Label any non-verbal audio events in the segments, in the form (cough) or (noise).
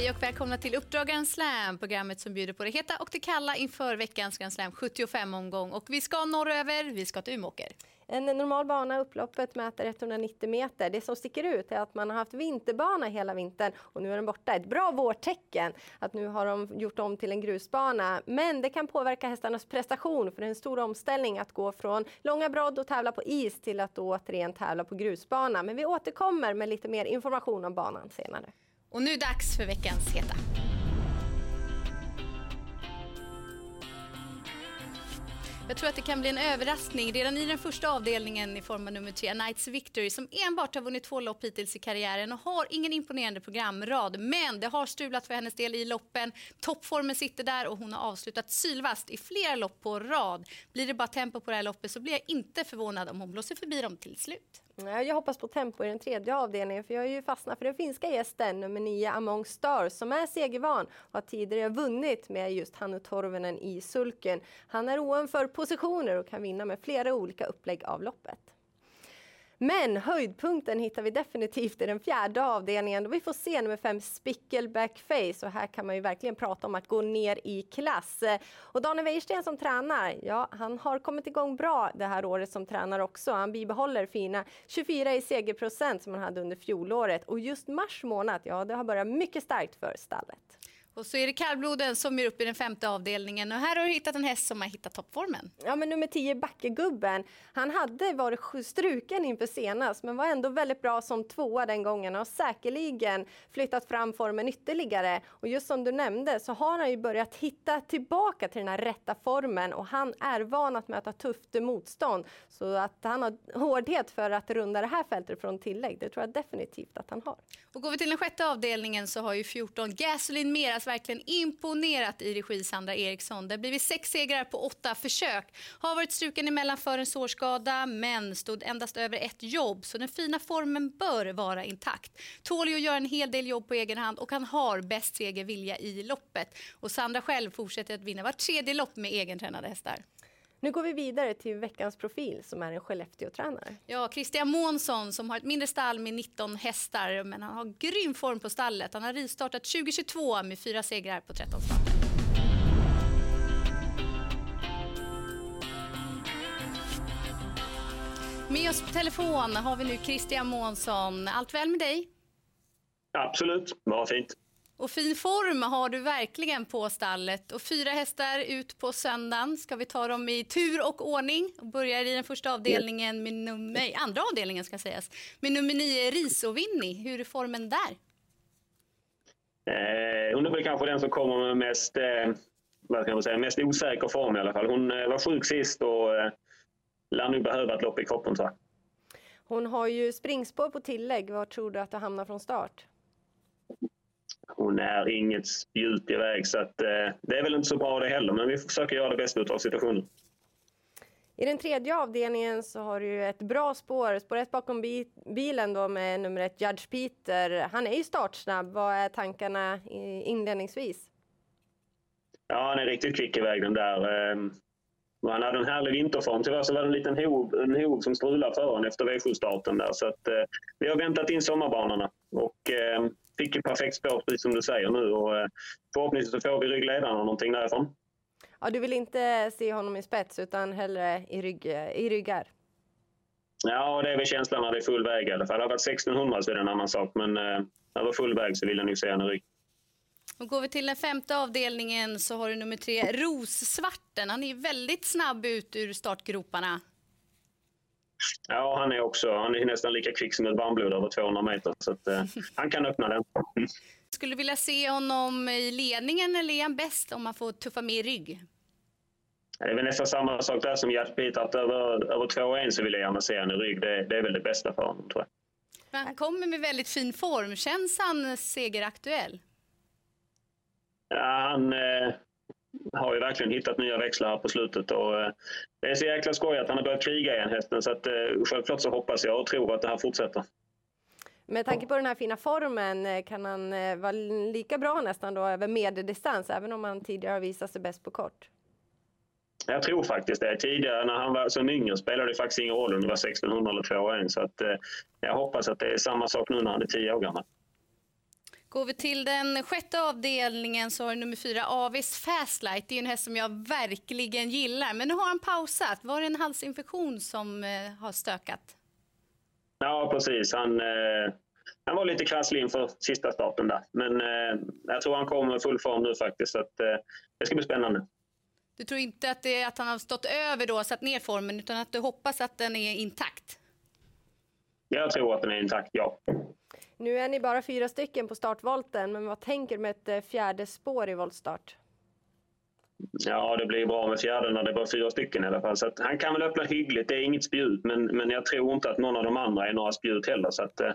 Hej och välkomna till Uppdrag Grand Slam, programmet som bjuder på det heta och det kalla inför veckans Grand Slam 75-omgång. Och vi ska norröver, vi ska till Umeåker. En normal bana, upploppet mäter 190 meter. Det som sticker ut är att man har haft vinterbana hela vintern och nu är den borta. Ett bra vårtecken att nu har de gjort om till en grusbana. Men det kan påverka hästarnas prestation för det är en stor omställning att gå från långa brodd och tävla på is till att återigen tävla på grusbana. Men vi återkommer med lite mer information om banan senare. Och nu dags för veckans heta. Jag tror att det kan bli en överraskning redan i den första avdelningen i form av nummer tre, Knights Victory, som enbart har vunnit två lopp hittills i karriären och har ingen imponerande programrad. Men det har strulat för hennes del i loppen. Toppformen sitter där och hon har avslutat sylvast i flera lopp på rad. Blir det bara tempo på det här loppet så blir jag inte förvånad om hon blåser förbi dem till slut. Jag hoppas på tempo i den tredje avdelningen för jag är ju fastnat för den finska gästen nummer 9 Among Stars som är segervan och har tidigare vunnit med just Hannu Torvenen i sulken. Han är oen för positioner och kan vinna med flera olika upplägg av loppet. Men höjdpunkten hittar vi definitivt i den fjärde avdelningen då vi får se nummer fem Spickleback Face och här kan man ju verkligen prata om att gå ner i klass. Och Daniel Wäjersten som tränar, ja han har kommit igång bra det här året som tränare också. Han bibehåller fina 24 i segerprocent som han hade under fjolåret och just mars månad, ja det har börjat mycket starkt för stallet. Och så är det kallbloden som är uppe i den femte avdelningen. Och här har du hittat en häst som har hittat toppformen. Ja, men nummer 10, Backegubben. Han hade varit struken inför senast, men var ändå väldigt bra som tvåa den gången och säkerligen flyttat fram formen ytterligare. Och just som du nämnde så har han ju börjat hitta tillbaka till den här rätta formen och han är van att möta tufft motstånd. Så att han har hårdhet för att runda det här fältet från tillägg, det tror jag definitivt att han har. Och går vi till den sjätte avdelningen så har ju 14 Gasoline Meras verkligen imponerat i regi Sandra Eriksson. Det har blivit sex segrar på åtta försök. Har varit struken emellan för en sårskada men stod endast över ett jobb så den fina formen bör vara intakt. Tål ju att göra en hel del jobb på egen hand och han har bäst segervilja i loppet. Och Sandra själv fortsätter att vinna var tredje lopp med egentränade hästar. Nu går vi vidare till veckans profil som är en Skellefteå-tränare. Ja, Christian Månsson som har ett mindre stall med 19 hästar men han har grym form på stallet. Han har rivstartat 2022 med fyra segrar på 13 starter. Med oss på telefon har vi nu Christian Månsson. Allt väl med dig? Absolut, bara fint. Och fin form har du verkligen på stallet. Och fyra hästar ut på söndagen. Ska vi ta dem i tur och ordning? Och börjar i den första avdelningen med nummer, andra avdelningen ska sägas. Med nummer nio, Risovinni. Hur är formen där? Eh, hon är väl kanske den som kommer med mest, eh, vad ska man säga, mest osäker form i alla fall. Hon eh, var sjuk sist och eh, lär nog behöva ett lopp i kroppen jag. Hon har ju springspår på tillägg. Var tror du att du hamnar från start? Hon är inget spjut iväg så att, eh, det är väl inte så bra det heller men vi försöker göra det bästa av situationen. I den tredje avdelningen så har du ett bra spår, spår ett bakom bilen då med nummer ett Judge Peter. Han är ju startsnabb. Vad är tankarna inledningsvis? Ja, han är riktigt kvick iväg den där. Ehm, han hade en härlig vinterform. Tyvärr så var det en liten hov, en hov som strulade för honom efter V7-starten där. Så att, eh, vi har väntat in sommarbanorna och eh, fick ju perfekt spår precis som du säger nu. Och, eh, förhoppningsvis så får vi ryggledaren och någonting därifrån. Ja, du vill inte se honom i spets utan hellre i, rygg, i ryggar? Ja, det är väl känslan när det är full väg i alla fall. Hade det varit 1600 så är det en annan sak. Men eh, när det var full väg så vill jag nog se honom i rygg. Och går vi till den femte avdelningen så har du nummer tre, Rossvarten. Han är väldigt snabb ut ur startgroparna. Ja, han är också han är nästan lika kvick som ett varmblod över 200 meter. Så att, eh, (laughs) han kan öppna den. Skulle du vilja se honom i ledningen eller är han bäst om man får tuffa med i rygg? Det är väl nästan samma sak där som Gert Peter. Att över, över 2-1 så vill jag gärna se honom i rygg. Det, det, är väl det bästa för honom tror jag. Han kommer med väldigt fin form. Känns han segeraktuell? Ja, han eh, har ju verkligen hittat nya växlar här på slutet. Och, eh, det är så jäkla skoj att han har börjat kriga igen hästen. Så att, eh, självklart så hoppas jag och tror att det här fortsätter. Med tanke på den här fina formen, eh, kan han vara lika bra nästan då över medeldistans, även om han tidigare har visat sig bäst på kort? Jag tror faktiskt det. Tidigare när han var som yngre spelade det faktiskt ingen roll om det var 1600 eller 2 Så att, jag hoppas att det är samma sak nu när han är 10 år gammal. Går vi till den sjätte avdelningen så har nummer fyra Avis Fastlight. Det är en häst som jag verkligen gillar. Men nu har han pausat. Var det en halsinfektion som eh, har stökat? Ja, precis. Han, eh, han var lite krasslig inför sista starten där. Men eh, jag tror han kommer i full form nu faktiskt. Så att, eh, det ska bli spännande. Du tror inte att, det, att han har stått över då, satt ner formen, utan att du hoppas att den är intakt? Jag tror att den är intakt, ja. Nu är ni bara fyra stycken på startvolten, men vad tänker du med ett eh, fjärde spår i voltstart? Ja, det blir bra med fjärde när det är bara fyra stycken i alla fall. Så han kan väl öppna hyggligt. Det är inget spjut, men, men jag tror inte att någon av de andra är några spjut heller. Så att, eh,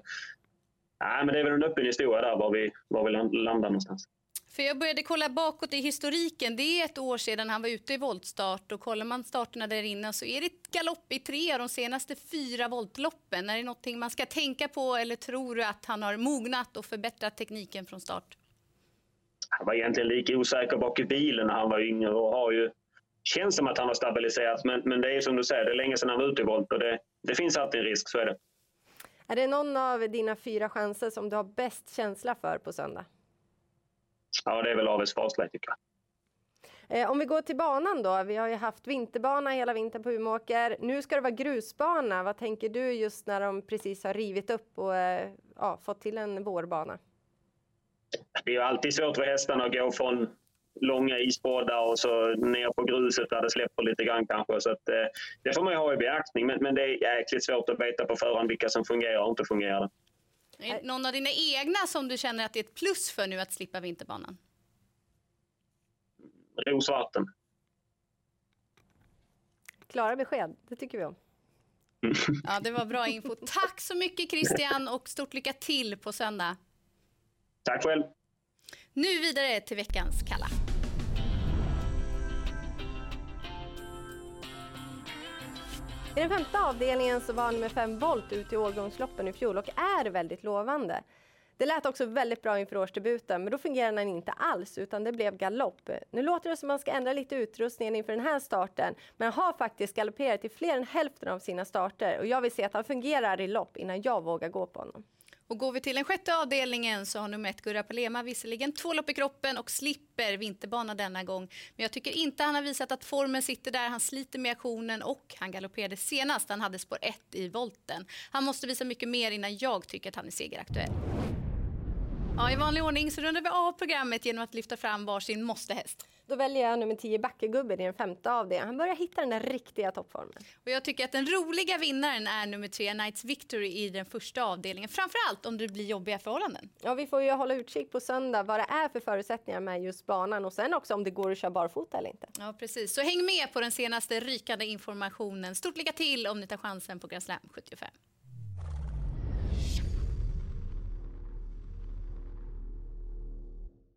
men det är väl en öppen historia där var vi, var vi landar någonstans. För jag började kolla bakåt i historiken. Det är ett år sedan han var ute i voltstart och kollar man starterna där inne så är det galopp i tre av de senaste fyra voltloppen. Är det någonting man ska tänka på eller tror du att han har mognat och förbättrat tekniken från start? Han var egentligen lika osäker bak i bilen när han var yngre och har ju känns som att han har stabiliserats men, men det är som du säger, det är länge sedan han var ute i volt och det, det finns alltid en risk, så är det. Är det någon av dina fyra chanser som du har bäst känsla för på söndag? Ja, det är väl Aves Farsley tycker jag. Eh, om vi går till banan då. Vi har ju haft vinterbana hela vintern på Umeåker. Nu ska det vara grusbana. Vad tänker du just när de precis har rivit upp och eh, ja, fått till en vårbana? Det är ju alltid svårt för hästarna att gå från långa isbådar och så ner på gruset där det släpper lite grann kanske. Så att, eh, det får man ju ha i beaktning. Men, men det är jäkligt svårt att veta på förhand vilka som fungerar och inte fungerar. Är någon av dina egna som du känner att det är ett plus för nu att slippa vinterbanan? Rosvarten. Klara besked, det tycker vi om. Ja, det var bra info. Tack så mycket Christian och stort lycka till på söndag. Tack själv. Nu vidare till veckans Kalla. I den femte avdelningen så var nummer 5 Volt ut i årgångsloppen i fjol och är väldigt lovande. Det lät också väldigt bra inför årsdebuten, men då fungerade den inte alls utan det blev galopp. Nu låter det som att man ska ändra lite utrustningen inför den här starten, men han har faktiskt galopperat i fler än hälften av sina starter och jag vill se att han fungerar i lopp innan jag vågar gå på honom. Och går vi till den sjätte avdelningen så har nummer ett Gurra Palema visserligen två lopp i kroppen och slipper vinterbana denna gång. Men jag tycker inte han har visat att formen sitter där. Han sliter med aktionen och han galopperade senast. Han hade spår 1 i volten. Han måste visa mycket mer innan jag tycker att han är segeraktuell. Ja, I vanlig ordning så rundar vi av programmet genom att lyfta fram varsin måstehäst. Då väljer jag nummer 10 Backegubben i den femte avdelningen. Han börjar hitta den där riktiga toppformen. Och jag tycker att den roliga vinnaren är nummer 3 Knights Victory i den första avdelningen. Framförallt om det blir jobbiga förhållanden. Ja, vi får ju hålla utkik på söndag vad det är för förutsättningar med just banan och sen också om det går att köra barfota eller inte. Ja, precis. Så häng med på den senaste rykande informationen. Stort lycka till om ni tar chansen på Grand Slam 75.